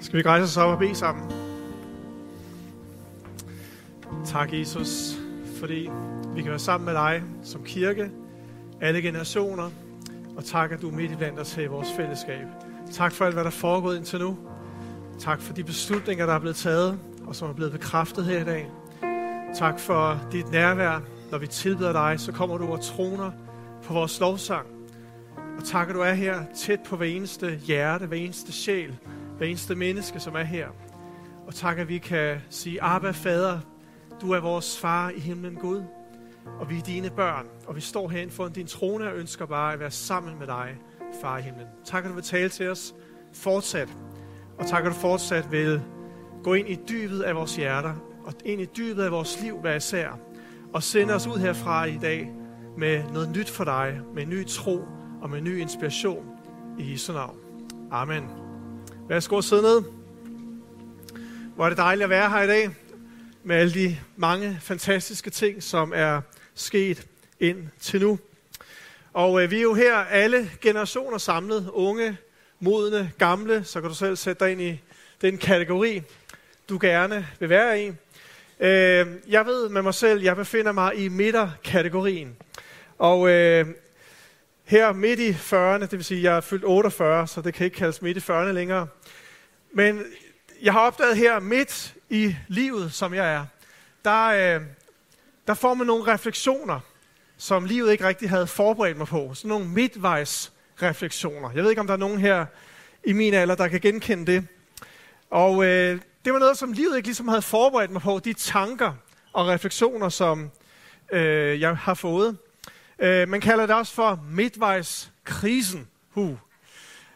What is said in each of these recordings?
Skal vi rejse os op og bede sammen? Tak, Jesus, fordi vi kan være sammen med dig som kirke, alle generationer, og tak, at du er midt i blandt os her i vores fællesskab. Tak for alt, hvad der er foregået indtil nu. Tak for de beslutninger, der er blevet taget, og som er blevet bekræftet her i dag. Tak for dit nærvær. Når vi tilbeder dig, så kommer du og troner på vores lovsang. Og tak, at du er her tæt på hver eneste hjerte, hver eneste sjæl, hver eneste menneske, som er her. Og tak, at vi kan sige, Abba, Fader, du er vores far i himlen, Gud. Og vi er dine børn, og vi står herinde foran din trone og ønsker bare at være sammen med dig, far i himlen. Tak, at du vil tale til os fortsat. Og tak, at du fortsat vil gå ind i dybet af vores hjerter, og ind i dybet af vores liv hver især, og sende os ud herfra i dag med noget nyt for dig, med ny tro og med ny inspiration i Jesu navn. Amen. Værsgo at sidde ned. Hvor er det dejligt at være her i dag med alle de mange fantastiske ting, som er sket ind til nu. Og øh, vi er jo her alle generationer samlet, unge, modne, gamle, så kan du selv sætte dig ind i den kategori, du gerne vil være i. Øh, jeg ved med mig selv, jeg befinder mig i midterkategorien. Og øh, her midt i 40'erne, det vil sige, jeg er fyldt 48, så det kan ikke kaldes midt i 40'erne længere. Men jeg har opdaget her midt i livet, som jeg er, der, øh, der får man nogle refleksioner, som livet ikke rigtig havde forberedt mig på. Sådan nogle midtvejs refleksioner. Jeg ved ikke, om der er nogen her i min alder, der kan genkende det. Og øh, det var noget, som livet ikke ligesom havde forberedt mig på. De tanker og refleksioner, som øh, jeg har fået. Øh, man kalder det også for midtvejskrisen. Hu.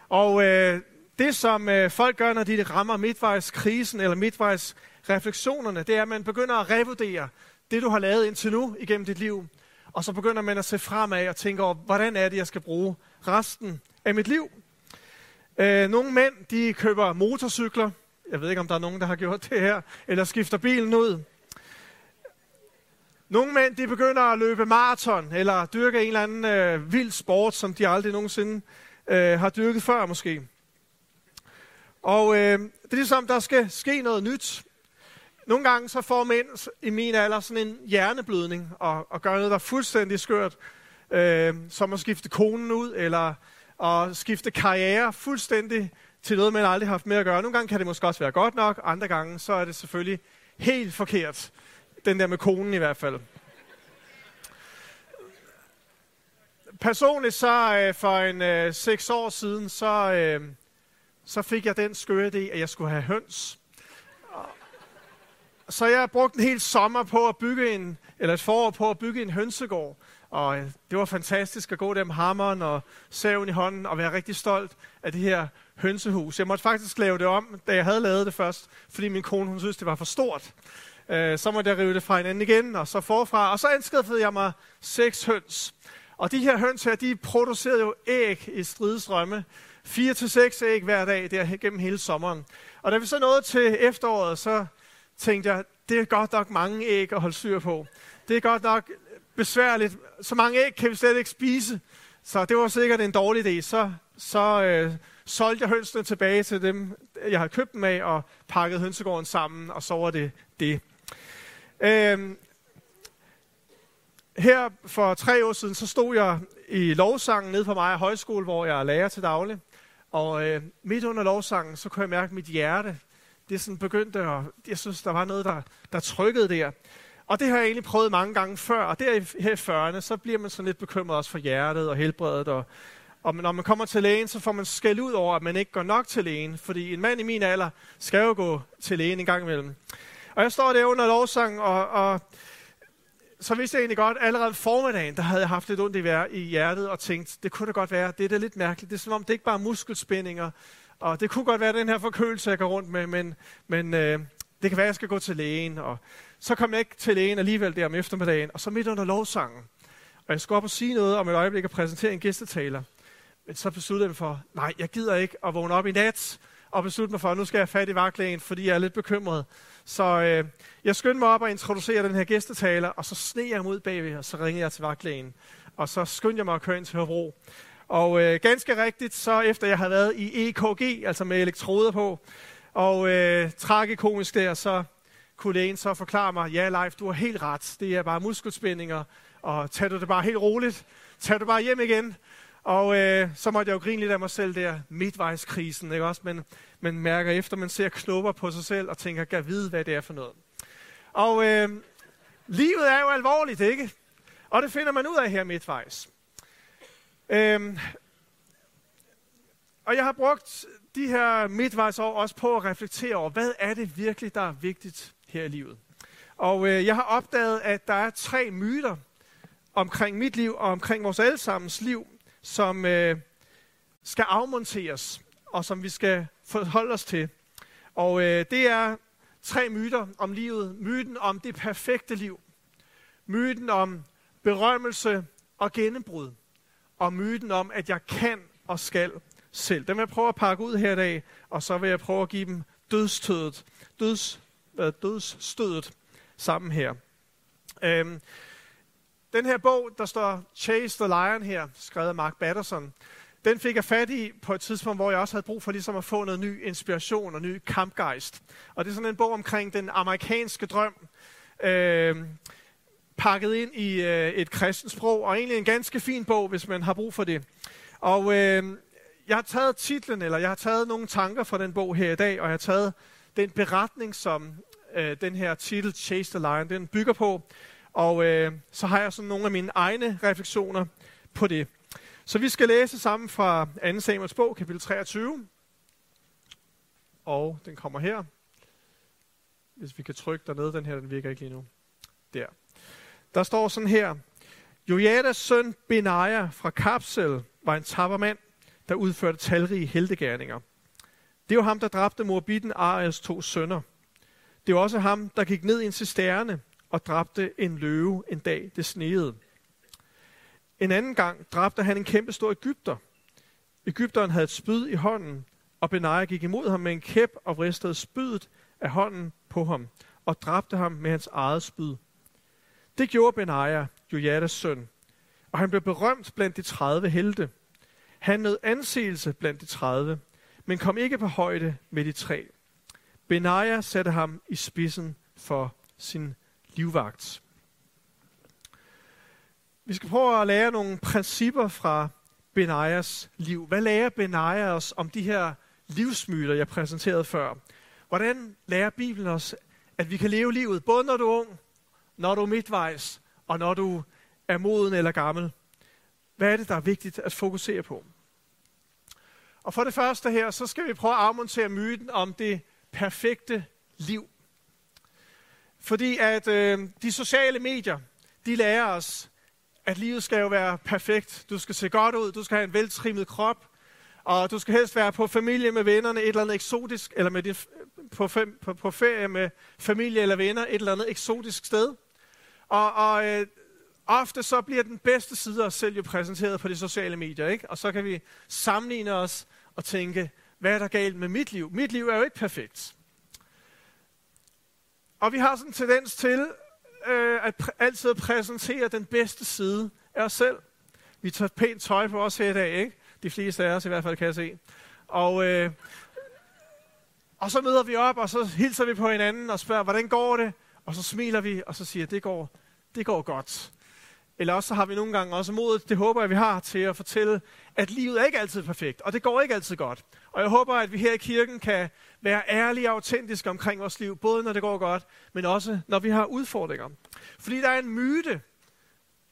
Og øh, det, som øh, folk gør, når de rammer midtvejskrisen eller midtvejsrefleksionerne, det er, at man begynder at revurdere det, du har lavet indtil nu igennem dit liv. Og så begynder man at se fremad og tænke over, hvordan er det, jeg skal bruge resten af mit liv. Øh, nogle mænd, de køber motorcykler. Jeg ved ikke, om der er nogen, der har gjort det her. Eller skifter bilen ud. Nogle mænd, de begynder at løbe maraton, eller dyrke en eller anden øh, vild sport, som de aldrig nogensinde øh, har dyrket før måske. Og øh, det er ligesom, der skal ske noget nyt. Nogle gange så får mænd i min alder sådan en hjerneblødning, og, og gør noget, der er fuldstændig skørt, øh, som at skifte konen ud, eller at skifte karriere fuldstændig til noget, man aldrig har haft med at gøre. Nogle gange kan det måske også være godt nok, andre gange så er det selvfølgelig helt forkert. Den der med konen i hvert fald. Personligt så øh, for en øh, seks år siden, så, øh, så fik jeg den skøre idé, at jeg skulle have høns. Så jeg brugte en hel sommer på at bygge en, eller et forår på at bygge en hønsegård. Og øh, det var fantastisk at gå der med hammeren og saven i hånden og være rigtig stolt af det her hønsehus. Jeg måtte faktisk lave det om, da jeg havde lavet det først, fordi min kone hun synes, det var for stort. Øh, så måtte jeg rive det fra hinanden igen, og så forfra. Og så anskaffede jeg mig seks høns. Og de her høns her, de producerede jo æg i stridestrømme. Fire til seks æg hver dag der gennem hele sommeren. Og da vi så nåede til efteråret, så tænkte jeg, det er godt nok mange æg at holde styr på. Det er godt nok besværligt. Så mange æg kan vi slet ikke spise. Så det var sikkert en dårlig idé. Så, så øh, solgte jeg hønsene tilbage til dem, jeg havde købt dem af, og pakket hønsegården sammen, og så var det det. Øhm, her for tre år siden, så stod jeg i lovsangen nede på mig højskole, hvor jeg er lærer til daglig. Og øh, midt under lovsangen, så kunne jeg mærke, mit hjerte, det sådan begyndte at, jeg synes, der var noget, der, der trykkede der. Og det har jeg egentlig prøvet mange gange før, og der her i 40'erne, så bliver man sådan lidt bekymret også for hjertet og helbredet. Og, og når man kommer til lægen, så får man skæld ud over, at man ikke går nok til lægen, fordi en mand i min alder skal jo gå til lægen en gang imellem. Og jeg står der under lovsangen, og, og så vidste jeg egentlig godt, allerede formiddagen, der havde jeg haft lidt ondt i, i hjertet, og tænkt, det kunne da godt være, det er da lidt mærkeligt. Det er som om, det ikke bare er muskelspændinger, og det kunne godt være den her forkølelse, jeg går rundt med, men, men øh, det kan være, jeg skal gå til lægen. Og så kom jeg ikke til lægen alligevel der om eftermiddagen, og så midt under lovsangen. Og jeg skulle op og sige noget om et øjeblik og præsentere en gæstetaler. Men så besluttede jeg mig for, nej, jeg gider ikke at vågne op i nat, og beslutte mig for, at nu skal jeg have fat i vagtlægen, fordi jeg er lidt bekymret. Så øh, jeg skyndte mig op og introducere den her gæstetaler, og så sneg jeg mod bagved, og så ringede jeg til vagtlægen. Og så skyndte jeg mig at køre ind til Hørbro. Og øh, ganske rigtigt, så efter jeg havde været i EKG, altså med elektroder på, Og øh, tragikomisk der, så kunne lægen så forklare mig, ja Leif, du har helt ret. Det er bare muskelspændinger, og tag du det bare helt roligt. Tag du bare hjem igen. Og øh, så måtte jeg jo grine lidt af mig selv der, midtvejskrisen, ikke også? Men man mærker efter, man ser knopper på sig selv og tænker, kan vide, hvad det er for noget. Og øh, livet er jo alvorligt, ikke? Og det finder man ud af her midtvejs. Øh, og jeg har brugt de her midtvejsår også på at reflektere over, hvad er det virkelig, der er vigtigt her i livet. Og øh, jeg har opdaget, at der er tre myter omkring mit liv og omkring vores allesammens liv, som øh, skal afmonteres, og som vi skal forholde os til. Og øh, det er tre myter om livet. Myten om det perfekte liv. Myten om berømmelse og gennembrud. Og myten om, at jeg kan og skal selv. Den vil jeg prøve at pakke ud her i dag, og så vil jeg prøve at give dem dødstødet, døds, øh, dødsstødet sammen her. Øhm, den her bog, der står Chase the Lion her, skrevet af Mark Batterson, den fik jeg fat i på et tidspunkt, hvor jeg også havde brug for ligesom at få noget ny inspiration og ny kampgejst. Og det er sådan en bog omkring den amerikanske drøm, øh, pakket ind i øh, et kristent sprog, og egentlig en ganske fin bog, hvis man har brug for det. Og øh, jeg har taget titlen, eller jeg har taget nogle tanker fra den bog her i dag, og jeg har taget den beretning, som øh, den her titel, Chase the Lion, den bygger på. Og øh, så har jeg sådan nogle af mine egne refleksioner på det. Så vi skal læse sammen fra 2. Samuels bog, kapitel 23. Og den kommer her. Hvis vi kan trykke dernede, den her, den virker ikke lige nu. Der. Der står sådan her. Jojadas søn Benaja fra Kapsel var en tapper mand, der udførte talrige heldegærninger. Det var ham, der dræbte morbitten Arias to sønner. Det var også ham, der gik ned i en cisterne og dræbte en løve en dag, det sneede. En anden gang dræbte han en kæmpe stor Ægypter. Ægypteren havde et spyd i hånden, og Benaja gik imod ham med en kæp og vristede spydet af hånden på ham, og dræbte ham med hans eget spyd. Det gjorde Benaja, Jojadas søn, og han blev berømt blandt de 30 helte. Han nød anseelse blandt de 30, men kom ikke på højde med de tre. Benaja satte ham i spidsen for sin livvagt. Vi skal prøve at lære nogle principper fra Benajas liv. Hvad lærer Benaja os om de her livsmyter, jeg præsenterede før? Hvordan lærer Bibelen os, at vi kan leve livet, både når du er ung, når du er midtvejs, og når du er moden eller gammel? Hvad er det, der er vigtigt at fokusere på? Og for det første her, så skal vi prøve at afmontere myten om det perfekte liv. Fordi at øh, de sociale medier, de lærer os, at livet skal jo være perfekt. Du skal se godt ud, du skal have en veltrimmet krop, og du skal helst være på familie med vennerne, et eller andet eksotisk, eller med din, på, fem, på, på ferie med familie eller venner, et eller andet eksotisk sted. Og, og øh, ofte så bliver den bedste side af os selv jo præsenteret på de sociale medier, ikke? Og så kan vi sammenligne os og tænke, hvad er der galt med mit liv? Mit liv er jo ikke perfekt. Og vi har sådan en tendens til øh, at pr- altid præsentere den bedste side af os selv. Vi tager pænt tøj på os her i dag, ikke? De fleste af os i hvert fald, kan jeg se. Og, øh, og så møder vi op, og så hilser vi på hinanden og spørger, hvordan går det? Og så smiler vi, og så siger, det går, det går godt. Eller også så har vi nogle gange også modet, det håber jeg, vi har, til at fortælle, at livet er ikke altid perfekt, og det går ikke altid godt. Og jeg håber, at vi her i kirken kan være ærlige og autentiske omkring vores liv, både når det går godt, men også når vi har udfordringer. Fordi der er en myte,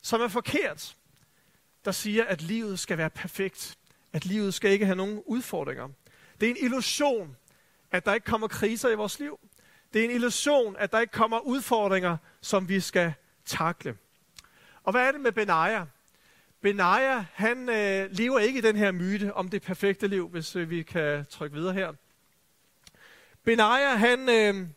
som er forkert, der siger, at livet skal være perfekt. At livet skal ikke have nogen udfordringer. Det er en illusion, at der ikke kommer kriser i vores liv. Det er en illusion, at der ikke kommer udfordringer, som vi skal takle. Og hvad er det med Benaja? Benaja, han øh, lever ikke i den her myte om det perfekte liv, hvis øh, vi kan trykke videre her. Benaja, han, øh,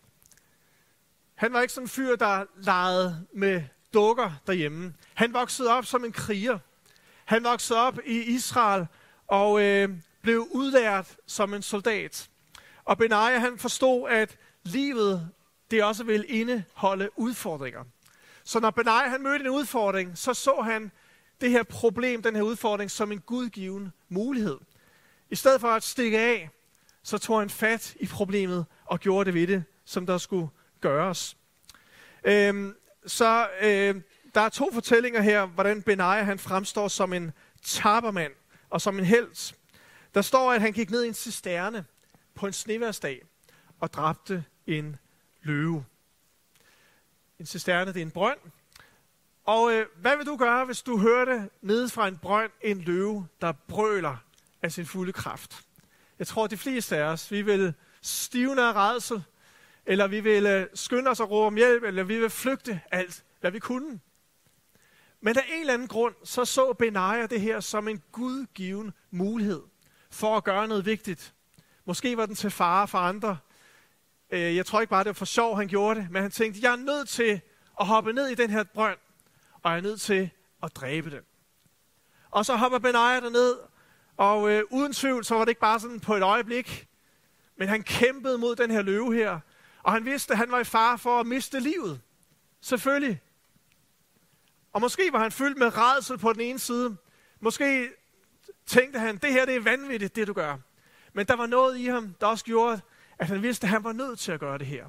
han var ikke sådan en fyr, der legede med dukker derhjemme. Han voksede op som en kriger. Han voksede op i Israel og øh, blev udlært som en soldat. Og Benaja, han forstod, at livet det også vil indeholde udfordringer. Så når Benai han mødte en udfordring, så så han det her problem, den her udfordring, som en gudgiven mulighed. I stedet for at stikke af, så tog han fat i problemet og gjorde det ved det, som der skulle gøres. Øhm, så øh, der er to fortællinger her, hvordan Benaja han fremstår som en tabermand og som en held. Der står, at han gik ned i en cisterne på en sneværsdag og dræbte en løve. En cisterne, det er en brønd. Og øh, hvad vil du gøre, hvis du hørte nede fra en brønd en løve, der brøler af sin fulde kraft? Jeg tror, de fleste af os, vi vil stivne af redsel, eller vi vil øh, skynde os at råbe om hjælp, eller vi vil flygte alt, hvad vi kunne. Men af en eller anden grund, så så Benaja det her som en gudgiven mulighed for at gøre noget vigtigt. Måske var den til fare for andre. Øh, jeg tror ikke bare, det var for sjov, han gjorde det, men han tænkte, jeg er nødt til at hoppe ned i den her brønd, og er nødt til at dræbe den. Og så hopper Benaja derned, og øh, uden tvivl, så var det ikke bare sådan på et øjeblik, men han kæmpede mod den her løve her, og han vidste, at han var i fare for at miste livet. Selvfølgelig. Og måske var han fyldt med redsel på den ene side. Måske tænkte han, det her det er vanvittigt, det du gør. Men der var noget i ham, der også gjorde, at han vidste, at han var nødt til at gøre det her.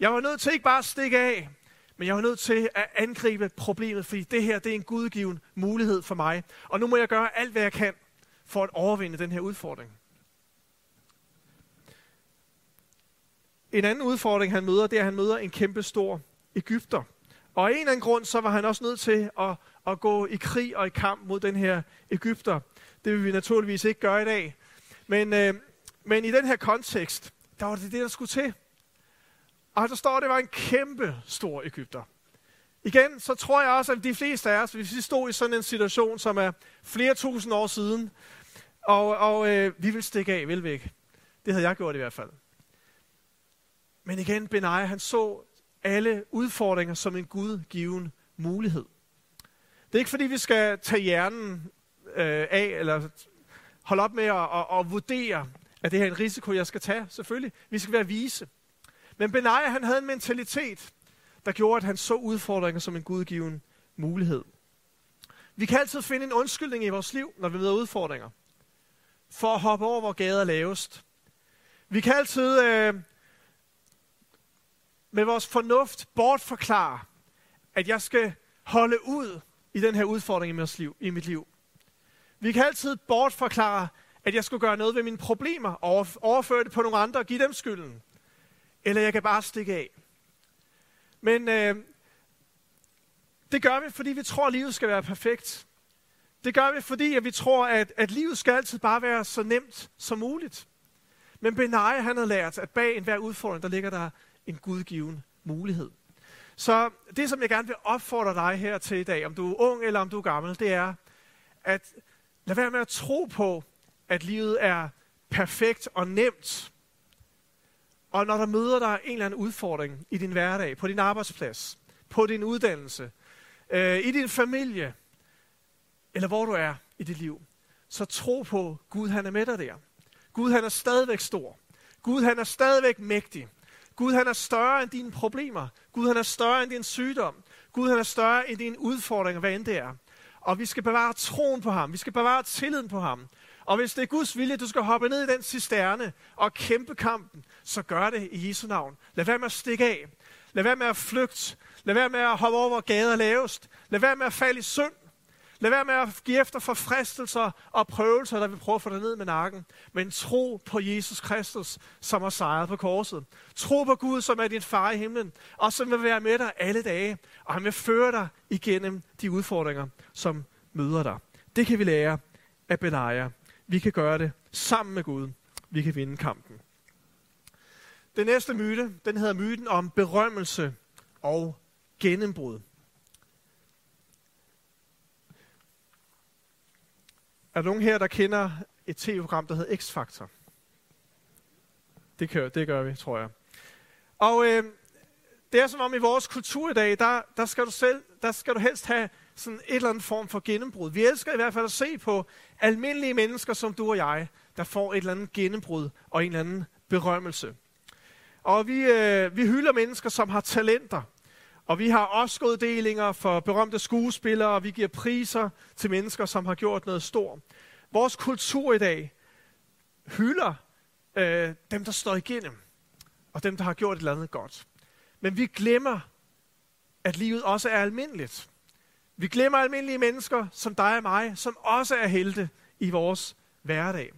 Jeg var nødt til ikke bare at stikke af, men jeg var nødt til at angribe problemet, fordi det her det er en gudgiven mulighed for mig. Og nu må jeg gøre alt, hvad jeg kan for at overvinde den her udfordring. En anden udfordring, han møder, det er, at han møder en kæmpe stor Ægypter. Og af en eller anden grund, så var han også nødt til at, at gå i krig og i kamp mod den her Ægypter. Det vil vi naturligvis ikke gøre i dag. Men, øh, men i den her kontekst, der var det det, der skulle til. Og der står, at det var en kæmpe stor Ægypter. Igen, så tror jeg også, at de fleste af os, hvis vi stod i sådan en situation, som er flere tusind år siden, og, og øh, vi vil stikke af, vel væk. Det havde jeg gjort i hvert fald. Men igen, Benai, han så alle udfordringer som en gudgiven mulighed. Det er ikke fordi, vi skal tage hjernen øh, af, eller holde op med at, at, at vurdere, at det her er en risiko, jeg skal tage. Selvfølgelig, vi skal være vise. Men Benai, han havde en mentalitet, der gjorde, at han så udfordringer som en gudgiven mulighed. Vi kan altid finde en undskyldning i vores liv, når vi møder udfordringer, for at hoppe over, hvor gader er lavest. Vi kan altid øh, med vores fornuft bortforklare, at jeg skal holde ud i den her udfordring i mit liv. I mit liv. Vi kan altid bortforklare, at jeg skulle gøre noget ved mine problemer, og overføre det på nogle andre og give dem skylden. Eller jeg kan bare stikke af. Men øh, det gør vi, fordi vi tror, at livet skal være perfekt. Det gør vi, fordi at vi tror, at, at livet skal altid bare være så nemt som muligt. Men Benai, han har lært, at bag enhver udfordring, der ligger der en gudgiven mulighed. Så det, som jeg gerne vil opfordre dig her til i dag, om du er ung eller om du er gammel, det er, at lad være med at tro på, at livet er perfekt og nemt. Og når der møder dig en eller anden udfordring i din hverdag, på din arbejdsplads, på din uddannelse, øh, i din familie, eller hvor du er i dit liv, så tro på, at Gud han er med dig der. Gud han er stadigvæk stor. Gud han er stadigvæk mægtig. Gud han er større end dine problemer. Gud han er større end din sygdom. Gud han er større end dine udfordringer, hvad end det er. Og vi skal bevare troen på ham. Vi skal bevare tilliden på ham. Og hvis det er Guds vilje, at du skal hoppe ned i den cisterne og kæmpe kampen, så gør det i Jesu navn. Lad være med at stikke af. Lad være med at flygte. Lad være med at hoppe over, hvor gader lavest. Lad være med at falde i synd. Lad være med at give efter for fristelser og prøvelser, der vil prøve at få dig ned med nakken. Men tro på Jesus Kristus, som har sejret på korset. Tro på Gud, som er din far i himlen, og som vil være med dig alle dage. Og han vil føre dig igennem de udfordringer, som møder dig. Det kan vi lære af Benaja. Vi kan gøre det sammen med Gud. Vi kan vinde kampen. Den næste myte, den hedder myten om berømmelse og gennembrud. Er der nogen her, der kender et tv-program, der hedder X-Factor? Det, kører, det gør vi, tror jeg. Og øh, det er som om i vores kultur i dag, der, der, skal du selv, der skal du helst have sådan et eller andet form for gennembrud. Vi elsker i hvert fald at se på almindelige mennesker som du og jeg, der får et eller andet gennembrud og en eller anden berømmelse. Og vi, øh, vi hylder mennesker, som har talenter, og vi har også uddelinger for berømte skuespillere, og vi giver priser til mennesker, som har gjort noget stort. Vores kultur i dag hylder øh, dem, der står igennem, og dem, der har gjort et eller andet godt. Men vi glemmer, at livet også er almindeligt. Vi glemmer almindelige mennesker, som dig og mig, som også er helte i vores hverdag.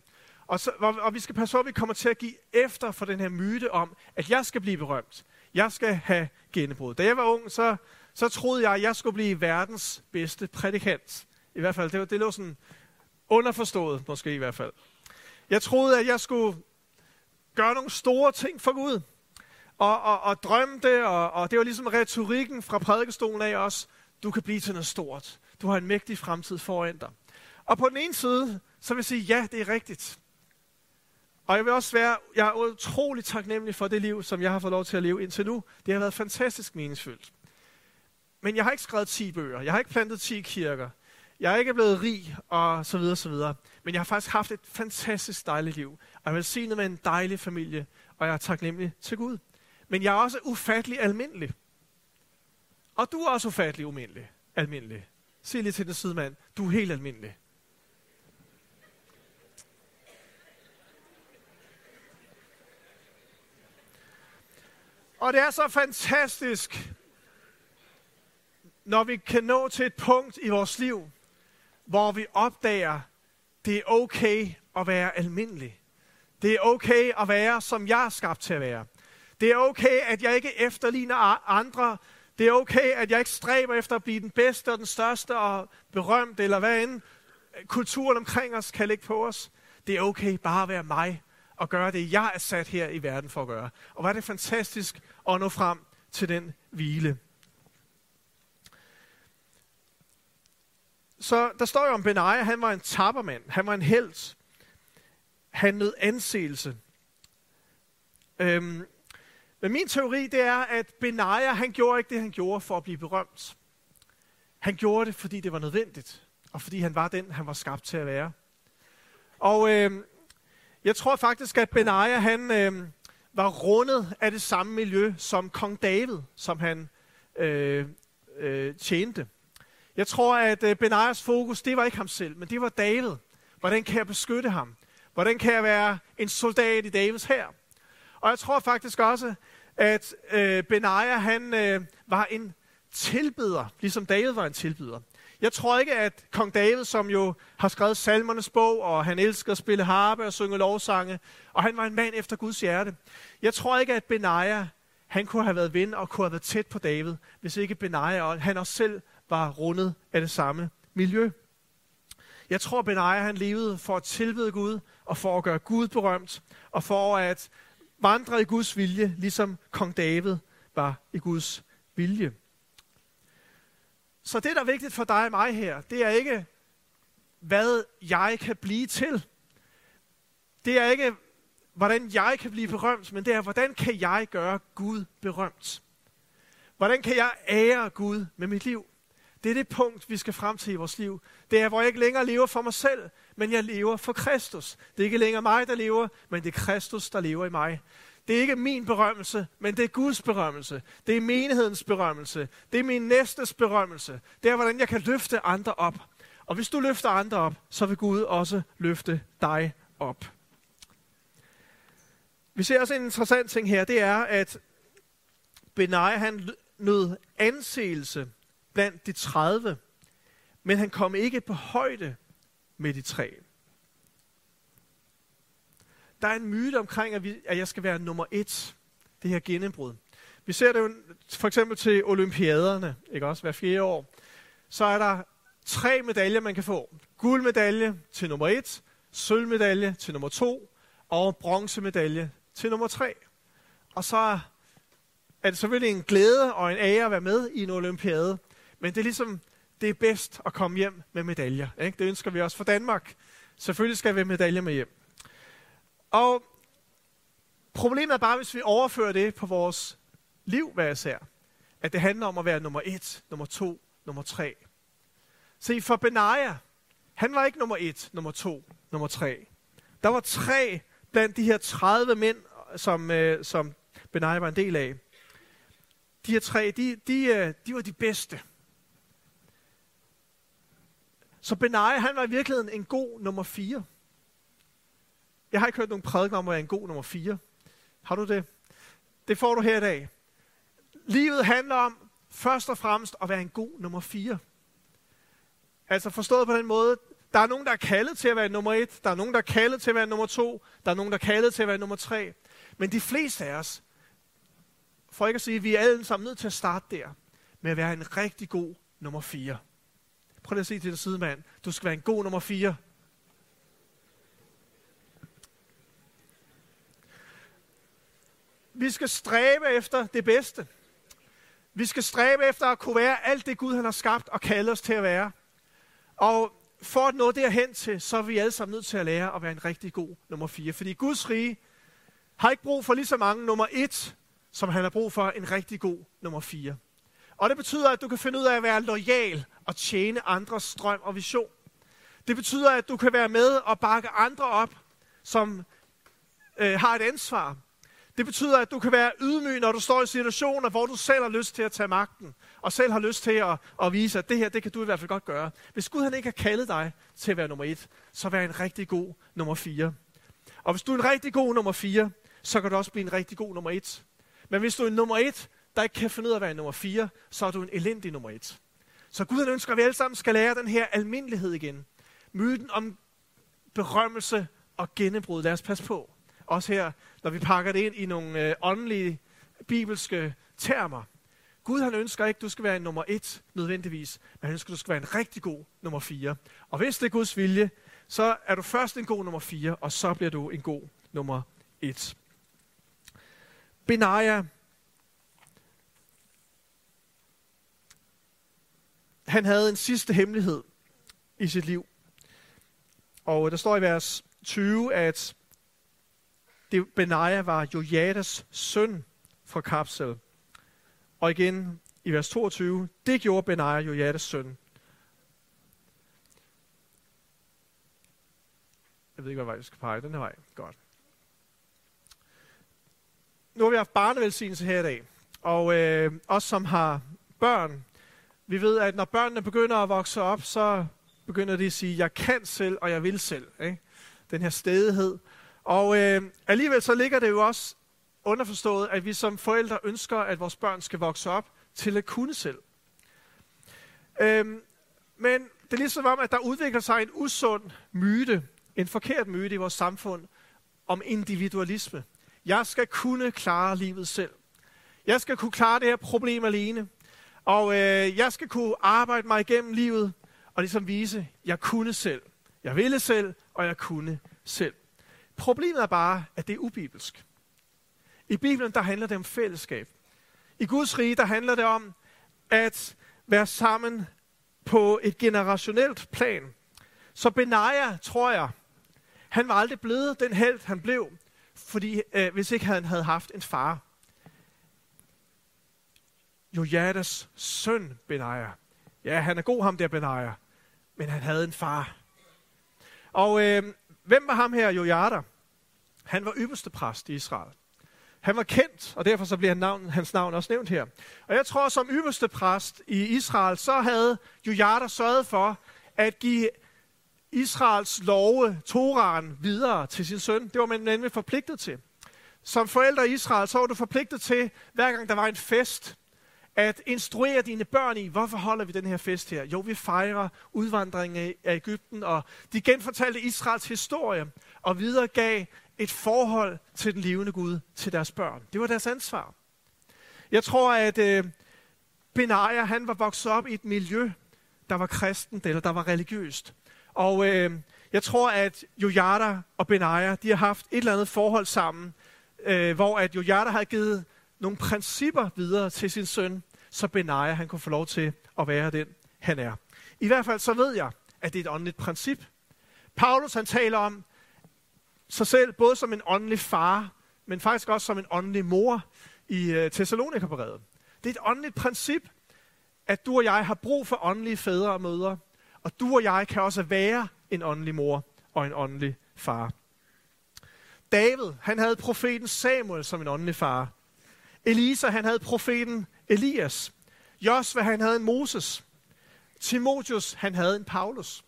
Og, så, og vi skal passe på, at vi kommer til at give efter for den her myte om, at jeg skal blive berømt. Jeg skal have gennembrud. Da jeg var ung, så, så troede jeg, at jeg skulle blive verdens bedste prædikant. I hvert fald, det, det lå sådan underforstået, måske i hvert fald. Jeg troede, at jeg skulle gøre nogle store ting for Gud. Og, og, og drømme det, og, og det var ligesom retorikken fra prædikestolen af også. Du kan blive til noget stort. Du har en mægtig fremtid foran dig. Og på den ene side, så vil jeg sige, ja, det er rigtigt. Og jeg vil også være, jeg er utrolig taknemmelig for det liv, som jeg har fået lov til at leve indtil nu. Det har været fantastisk meningsfyldt. Men jeg har ikke skrevet 10 bøger. Jeg har ikke plantet 10 kirker. Jeg er ikke blevet rig, og så videre, så videre. Men jeg har faktisk haft et fantastisk dejligt liv. Og jeg vil sige med en dejlig familie, og jeg er taknemmelig til Gud. Men jeg er også ufattelig almindelig. Og du er også ufattelig umindelig. Almindelig. Sig lige til den sidemand. Du er helt almindelig. Og det er så fantastisk, når vi kan nå til et punkt i vores liv, hvor vi opdager, det er okay at være almindelig. Det er okay at være, som jeg er skabt til at være. Det er okay, at jeg ikke efterligner andre. Det er okay, at jeg ikke stræber efter at blive den bedste og den største og berømt, eller hvad end kulturen omkring os kan lægge på os. Det er okay bare at være mig og gøre det, jeg er sat her i verden for at gøre. Og hvor er det fantastisk at nå frem til den hvile. Så der står jo om Benaja, han var en tappermand, han var en held. Han nød anseelse. Øhm, men min teori, det er, at Benaja, han gjorde ikke det, han gjorde for at blive berømt. Han gjorde det, fordi det var nødvendigt, og fordi han var den, han var skabt til at være. Og øh, jeg tror faktisk, at Benaja, han øh, var rundet af det samme miljø som kong David, som han øh, øh, tjente. Jeg tror, at øh, Benajas fokus, det var ikke ham selv, men det var David. Hvordan kan jeg beskytte ham? Hvordan kan jeg være en soldat i Davids her? Og jeg tror faktisk også, at øh, Benaja, han øh, var en tilbeder, ligesom David var en tilbeder. Jeg tror ikke, at kong David, som jo har skrevet salmernes bog, og han elsker at spille harpe og synge lovsange, og han var en mand efter Guds hjerte. Jeg tror ikke, at Benaja, han kunne have været ven og kunne have været tæt på David, hvis ikke Benaja, han også selv var rundet af det samme miljø. Jeg tror, Benaja han levede for at tilbede Gud, og for at gøre Gud berømt, og for at vandre i Guds vilje, ligesom kong David var i Guds vilje. Så det, der er vigtigt for dig og mig her, det er ikke, hvad jeg kan blive til. Det er ikke, hvordan jeg kan blive berømt, men det er, hvordan kan jeg gøre Gud berømt? Hvordan kan jeg ære Gud med mit liv? Det er det punkt, vi skal frem til i vores liv. Det er, hvor jeg ikke længere lever for mig selv, men jeg lever for Kristus. Det er ikke længere mig, der lever, men det er Kristus, der lever i mig. Det er ikke min berømmelse, men det er Guds berømmelse. Det er menighedens berømmelse. Det er min næstes berømmelse. Det er, hvordan jeg kan løfte andre op. Og hvis du løfter andre op, så vil Gud også løfte dig op. Vi ser også en interessant ting her, det er, at Benai han nød anseelse blandt de 30, men han kom ikke på højde med de tre. Der er en myte omkring, at, vi, at jeg skal være nummer et, det her gennembrud. Vi ser det jo for eksempel til olympiaderne, ikke også, hver fjerde år. Så er der tre medaljer, man kan få. Guldmedalje til nummer et, sølvmedalje til nummer to, og bronzemedalje til nummer tre. Og så er det selvfølgelig en glæde og en ære at være med i en olympiade. Men det er ligesom, det er bedst at komme hjem med medaljer. Ikke? Det ønsker vi også for Danmark. Selvfølgelig skal vi have medaljer med hjem. Og problemet er bare, hvis vi overfører det på vores liv hvad jeg ser, at det handler om at være nummer et, nummer to, nummer tre. Se, for Benaja, han var ikke nummer et, nummer to, nummer tre. Der var tre blandt de her 30 mænd, som, øh, som Benaja var en del af. De her tre, de, de, øh, de var de bedste. Så Benaja, han var i virkeligheden en god nummer 4. Jeg har ikke hørt nogen prædiken om at være en god nummer 4. Har du det? Det får du her i dag. Livet handler om først og fremmest at være en god nummer 4. Altså forstået på den måde, der er nogen, der er kaldet til at være nummer 1, der er nogen, der er kaldet til at være nummer 2, der er nogen, der er kaldet til at være nummer 3. Men de fleste af os, for ikke at sige, at vi er alle sammen nødt til at starte der, med at være en rigtig god nummer 4. Prøv lige at se til din sidemand, du skal være en god nummer 4. Vi skal stræbe efter det bedste. Vi skal stræbe efter at kunne være alt det Gud han har skabt og kaldet os til at være. Og for at nå derhen til, så er vi alle sammen nødt til at lære at være en rigtig god nummer 4. Fordi Guds rige har ikke brug for lige så mange nummer 1, som han har brug for en rigtig god nummer 4. Og det betyder, at du kan finde ud af at være lojal og tjene andres drøm og vision. Det betyder, at du kan være med og bakke andre op, som øh, har et ansvar. Det betyder, at du kan være ydmyg, når du står i situationer, hvor du selv har lyst til at tage magten, og selv har lyst til at, at vise, at det her, det kan du i hvert fald godt gøre. Hvis Gud han ikke har kaldet dig til at være nummer et, så vær en rigtig god nummer fire. Og hvis du er en rigtig god nummer fire, så kan du også blive en rigtig god nummer et. Men hvis du er en nummer et, der ikke kan finde ud af at være nummer 4, så er du en elendig nummer 1. Så Gud han ønsker, at vi alle sammen skal lære den her almindelighed igen. Myten om berømmelse og gennembrud. Lad os passe på. Også her, når vi pakker det ind i nogle øh, åndelige, bibelske termer. Gud han ønsker ikke, at du skal være en nummer et nødvendigvis, men han ønsker, at du skal være en rigtig god nummer 4. Og hvis det er Guds vilje, så er du først en god nummer 4, og så bliver du en god nummer 1. Benaja, han havde en sidste hemmelighed i sit liv. Og øh, der står i vers 20, at det Benaja var Jojadas søn fra Kapsel. Og igen i vers 22, det gjorde Benaja Jojadas søn. Jeg ved ikke, hvad vej jeg skal pege. Den her vej. Godt. Nu har vi haft barnevelsignelse her i dag. Og øh, os, som har børn, vi ved, at når børnene begynder at vokse op, så begynder de at sige, jeg kan selv, og jeg vil selv. Ikke? Den her stedighed. Og øh, alligevel så ligger det jo også underforstået, at vi som forældre ønsker, at vores børn skal vokse op til at kunne selv. Øhm, men det er ligesom om, at der udvikler sig en usund myte, en forkert myte i vores samfund, om individualisme. Jeg skal kunne klare livet selv. Jeg skal kunne klare det her problem alene. Og øh, jeg skal kunne arbejde mig igennem livet og ligesom vise, at jeg kunne selv. Jeg ville selv, og jeg kunne selv. Problemet er bare, at det er ubibelsk. I Bibelen, der handler det om fællesskab. I Guds rige, der handler det om at være sammen på et generationelt plan. Så Benaja, tror jeg, han var aldrig blevet den held, han blev, fordi øh, hvis ikke han havde haft en far. Jojadas søn, Benaja. Ja, han er god ham der, Benaja. Men han havde en far. Og øh, hvem var ham her, Jojada? Han var ypperste præst i Israel. Han var kendt, og derfor så bliver han navn, hans navn også nævnt her. Og jeg tror, som ypperste præst i Israel, så havde Jojada sørget for at give Israels love, Toraen, videre til sin søn. Det var man nemlig forpligtet til. Som forældre i Israel, så var du forpligtet til, hver gang der var en fest, at instruere dine børn i, hvorfor holder vi den her fest her? Jo, vi fejrer udvandringen af Ægypten, og de genfortalte Israels historie, og videregav et forhold til den levende Gud, til deres børn. Det var deres ansvar. Jeg tror, at øh, Benaja, han var vokset op i et miljø, der var kristent, eller der var religiøst. Og øh, jeg tror, at Jojada og Benaja, de har haft et eller andet forhold sammen, øh, hvor at Jojada havde givet nogle principper videre til sin søn, så Benaja han kunne få lov til at være den, han er. I hvert fald så ved jeg, at det er et åndeligt princip. Paulus han taler om sig selv både som en åndelig far, men faktisk også som en åndelig mor i øh, Thessalonikerbrevet. Det er et åndeligt princip, at du og jeg har brug for åndelige fædre og mødre, og du og jeg kan også være en åndelig mor og en åndelig far. David, han havde profeten Samuel som en åndelig far. Elisa, han havde profeten Elias. Josva, han havde en Moses. Timotheus, han havde en Paulus.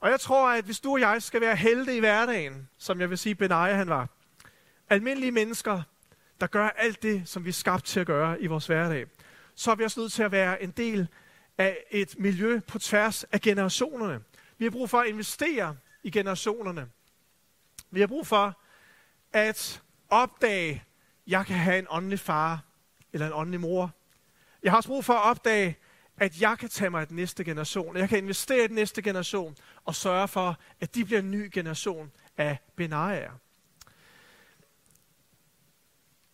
Og jeg tror, at hvis du og jeg skal være helte i hverdagen, som jeg vil sige, Benaja han var, almindelige mennesker, der gør alt det, som vi er skabt til at gøre i vores hverdag, så er vi også nødt til at være en del af et miljø på tværs af generationerne. Vi har brug for at investere i generationerne. Vi har brug for at opdage, jeg kan have en åndelig far eller en åndelig mor. Jeg har også brug for at opdage, at jeg kan tage mig af den næste generation. Jeg kan investere i den næste generation og sørge for, at de bliver en ny generation af benajer.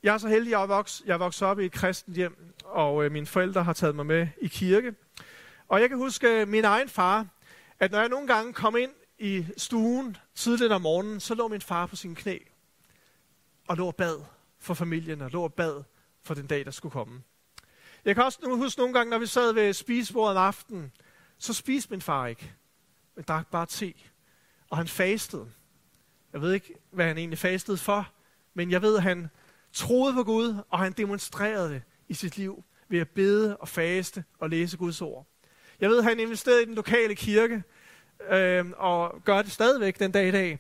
Jeg er så heldig, at jeg er vokset, jeg er vokset op i et kristent hjem, og øh, mine forældre har taget mig med i kirke. Og jeg kan huske øh, min egen far, at når jeg nogle gange kom ind i stuen tidligt om morgenen, så lå min far på sine knæ og lå og bad for familien og lå og bad for den dag, der skulle komme. Jeg kan også huske nogle gange, når vi sad ved spisebordet om aftenen, så spiste min far ikke, men drak bare te. Og han fastede. Jeg ved ikke, hvad han egentlig fastede for, men jeg ved, at han troede på Gud, og han demonstrerede det i sit liv ved at bede og faste og læse Guds ord. Jeg ved, at han investerede i den lokale kirke, øh, og gør det stadigvæk den dag i dag,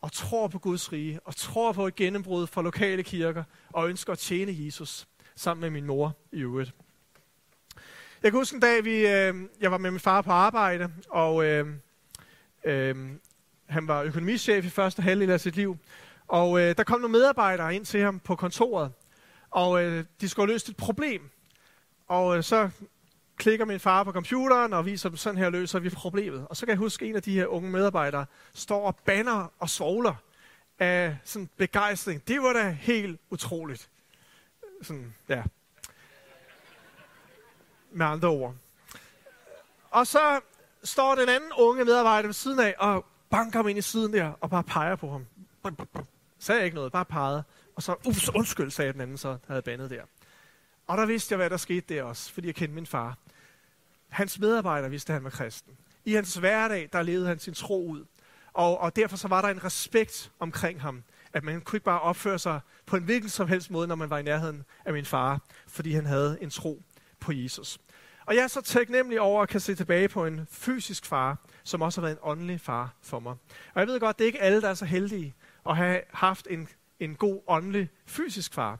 og tror på Guds rige, og tror på et gennembrud for lokale kirker, og ønsker at tjene Jesus sammen med min mor i øvrigt. Jeg kan huske en dag, vi, øh, jeg var med min far på arbejde, og øh, øh, han var økonomichef i første halvdel af sit liv. Og øh, der kom nogle medarbejdere ind til ham på kontoret, og øh, de skulle løse et problem. Og øh, så klikker min far på computeren og viser dem, sådan her løser vi problemet. Og så kan jeg huske, at en af de her unge medarbejdere står og banner og svogler af sådan begejstring. Det var da helt utroligt. Sådan, ja. Med andre ord. Og så står den anden unge medarbejder ved siden af og banker ham ind i siden der og bare peger på ham. Sagde ikke noget, bare pegede. Og så, ups, undskyld, sagde den anden så, havde bandet der. Og der vidste jeg, hvad der skete der også, fordi jeg kendte min far. Hans medarbejder vidste, at han var kristen. I hans hverdag, der levede han sin tro ud. Og, og derfor så var der en respekt omkring ham. At man kunne ikke bare opføre sig på en hvilken som helst måde, når man var i nærheden af min far, fordi han havde en tro på Jesus. Og jeg er så taknemmelig over at kan se tilbage på en fysisk far, som også har været en åndelig far for mig. Og jeg ved godt, det er ikke alle, der er så heldige at have haft en, en god åndelig fysisk far.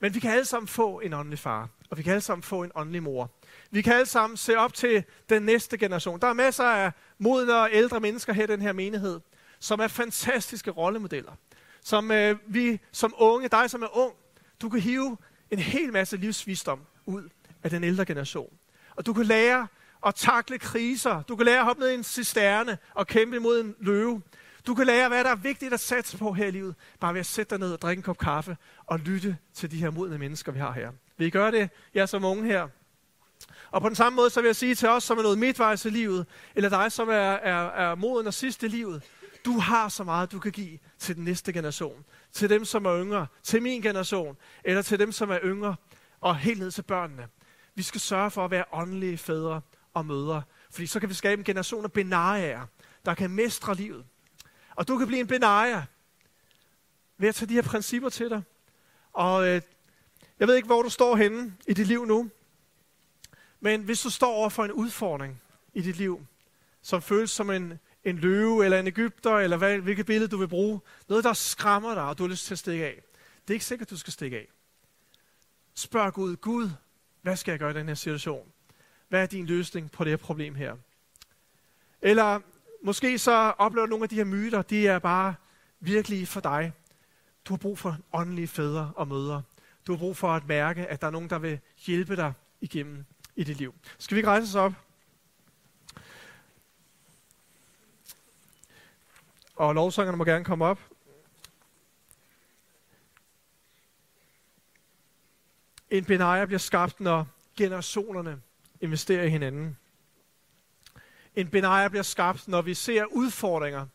Men vi kan alle sammen få en åndelig far, og vi kan alle sammen få en åndelig mor. Vi kan alle sammen se op til den næste generation. Der er masser af modne og ældre mennesker her i den her menighed, som er fantastiske rollemodeller. Som øh, vi som unge, dig som er ung, du kan hive en hel masse livsvisdom ud af den ældre generation. Og du kan lære at takle kriser. Du kan lære at hoppe ned i en cisterne og kæmpe imod en løve. Du kan lære, hvad der er vigtigt at satse på her i livet, bare ved at sætte dig ned og drikke en kop kaffe og lytte til de her modne mennesker, vi har her. Vi gør det, jeg som unge her? Og på den samme måde, så vil jeg sige til os, som er noget midtvejs i livet, eller dig, som er, er, er moden og sidste i livet, du har så meget, du kan give til den næste generation. Til dem, som er yngre. Til min generation. Eller til dem, som er yngre. Og helt ned til børnene. Vi skal sørge for at være åndelige fædre og mødre. Fordi så kan vi skabe en generation af benarier, der kan mestre livet. Og du kan blive en benarier ved at tage de her principper til dig. Og øh, jeg ved ikke, hvor du står henne i dit liv nu. Men hvis du står over for en udfordring i dit liv, som føles som en, en løve, eller en Ægypter, eller hvad, hvilket billede du vil bruge, noget, der skræmmer dig, og du har lyst til at stikke af. Det er ikke sikkert, du skal stikke af. Spørg Gud, Gud, hvad skal jeg gøre i den her situation? Hvad er din løsning på det her problem her? Eller måske så oplever nogle af de her myter, de er bare virkelig for dig. Du har brug for åndelige fædre og mødre. Du har brug for at mærke, at der er nogen, der vil hjælpe dig igennem i dit liv. Skal vi ikke rejse os op? Og lovsangerne må gerne komme op. En benaja bliver skabt, når generationerne investerer i hinanden. En benaja bliver skabt, når vi ser udfordringer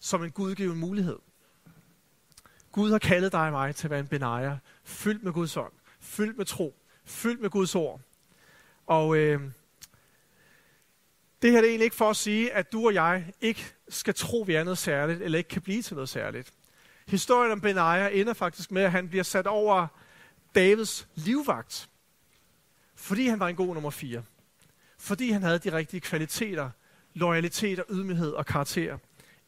som en gudgiven mulighed. Gud har kaldet dig og mig til at være en benaja, fyldt med Guds ånd, fyldt med tro, fyldt med Guds ord. Og øh, det her er egentlig ikke for at sige, at du og jeg ikke skal tro, vi er noget særligt, eller ikke kan blive til noget særligt. Historien om Benaja ender faktisk med, at han bliver sat over Davids livvagt, fordi han var en god nummer fire. Fordi han havde de rigtige kvaliteter loyalitet og ydmyghed og karakter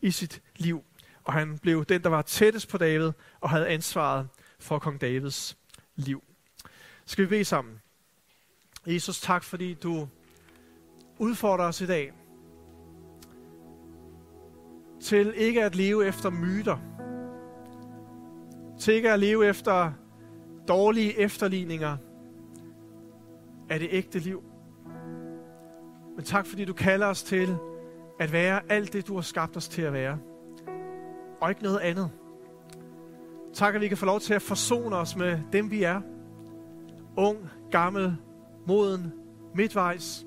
i sit liv. Og han blev den, der var tættest på David og havde ansvaret for kong Davids liv. Skal vi bede sammen? Jesus, tak fordi du udfordrer os i dag til ikke at leve efter myter, til ikke at leve efter dårlige efterligninger af det ægte liv. Men tak fordi du kalder os til at være alt det, du har skabt os til at være. Og ikke noget andet. Tak, at vi kan få lov til at forsone os med dem, vi er. Ung, gammel, moden, midtvejs.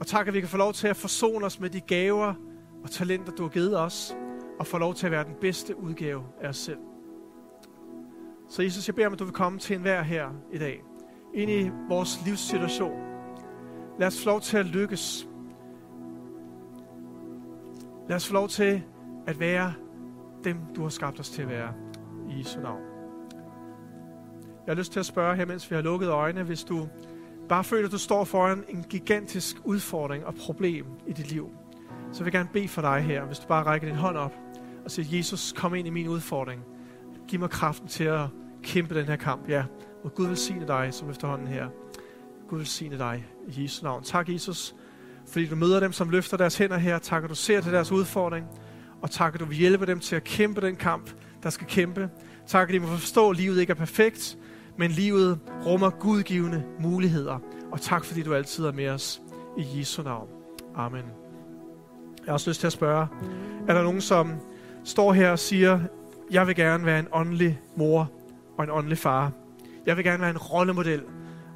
Og tak, at vi kan få lov til at forsone os med de gaver og talenter, du har givet os. Og få lov til at være den bedste udgave af os selv. Så Jesus, jeg beder om, at du vil komme til enhver her i dag. Ind i vores livssituation. Lad os få lov til at lykkes. Lad os få lov til at være dem, du har skabt os til at være. I Jesu navn. Jeg har lyst til at spørge her, mens vi har lukket øjnene, hvis du bare føler, at du står foran en gigantisk udfordring og problem i dit liv, så vil jeg gerne bede for dig her, hvis du bare rækker din hånd op og siger, Jesus, kom ind i min udfordring. Giv mig kraften til at kæmpe den her kamp. Ja, og Gud velsigne dig, som efterhånden her. Gud velsigne dig i Jesu navn. Tak, Jesus, fordi du møder dem, som løfter deres hænder her. Tak, at du ser til deres udfordring. Og tak, at du vil hjælpe dem til at kæmpe den kamp, der skal kæmpe. Tak, at de må forstå, at livet ikke er perfekt, men livet rummer gudgivende muligheder. Og tak, fordi du altid er med os. I Jesu navn. Amen. Jeg har også lyst til at spørge, er der nogen, som står her og siger, jeg vil gerne være en åndelig mor og en åndelig far. Jeg vil gerne være en rollemodel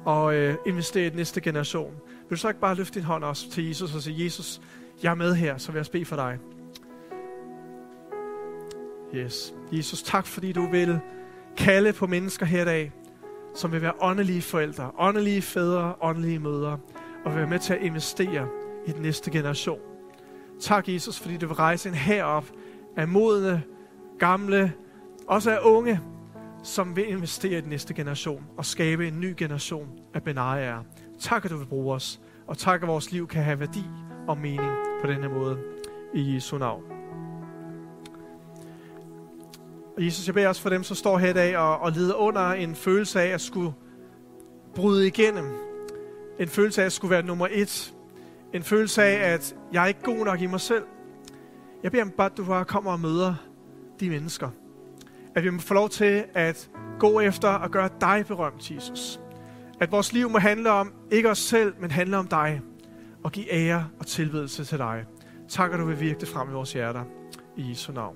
og øh, investere i den næste generation. Vil du så ikke bare løfte din hånd også til Jesus og sige, Jesus, jeg er med her, så vil jeg bede for dig. Yes. Jesus, tak fordi du vil kalde på mennesker her i dag, som vil være åndelige forældre, åndelige fædre, åndelige mødre, og vil være med til at investere i den næste generation. Tak, Jesus, fordi du vil rejse en herop af modne, gamle, også af unge, som vil investere i den næste generation og skabe en ny generation af benarier. Tak, at du vil bruge os, og tak, at vores liv kan have værdi og mening på denne måde. I Jesu navn. Og Jesus, jeg beder også for dem, som står her i dag og, og lider under en følelse af at skulle bryde igennem. En følelse af at skulle være nummer et. En følelse af, at jeg er ikke god nok i mig selv. Jeg beder om bare, at du bare kommer og møder de mennesker. At vi må få lov til at gå efter og gøre dig berømt, Jesus. At vores liv må handle om ikke os selv, men handle om dig. Og give ære og tilbedelse til dig. Tak, at du vil virke det frem i vores hjerter. I Jesu navn.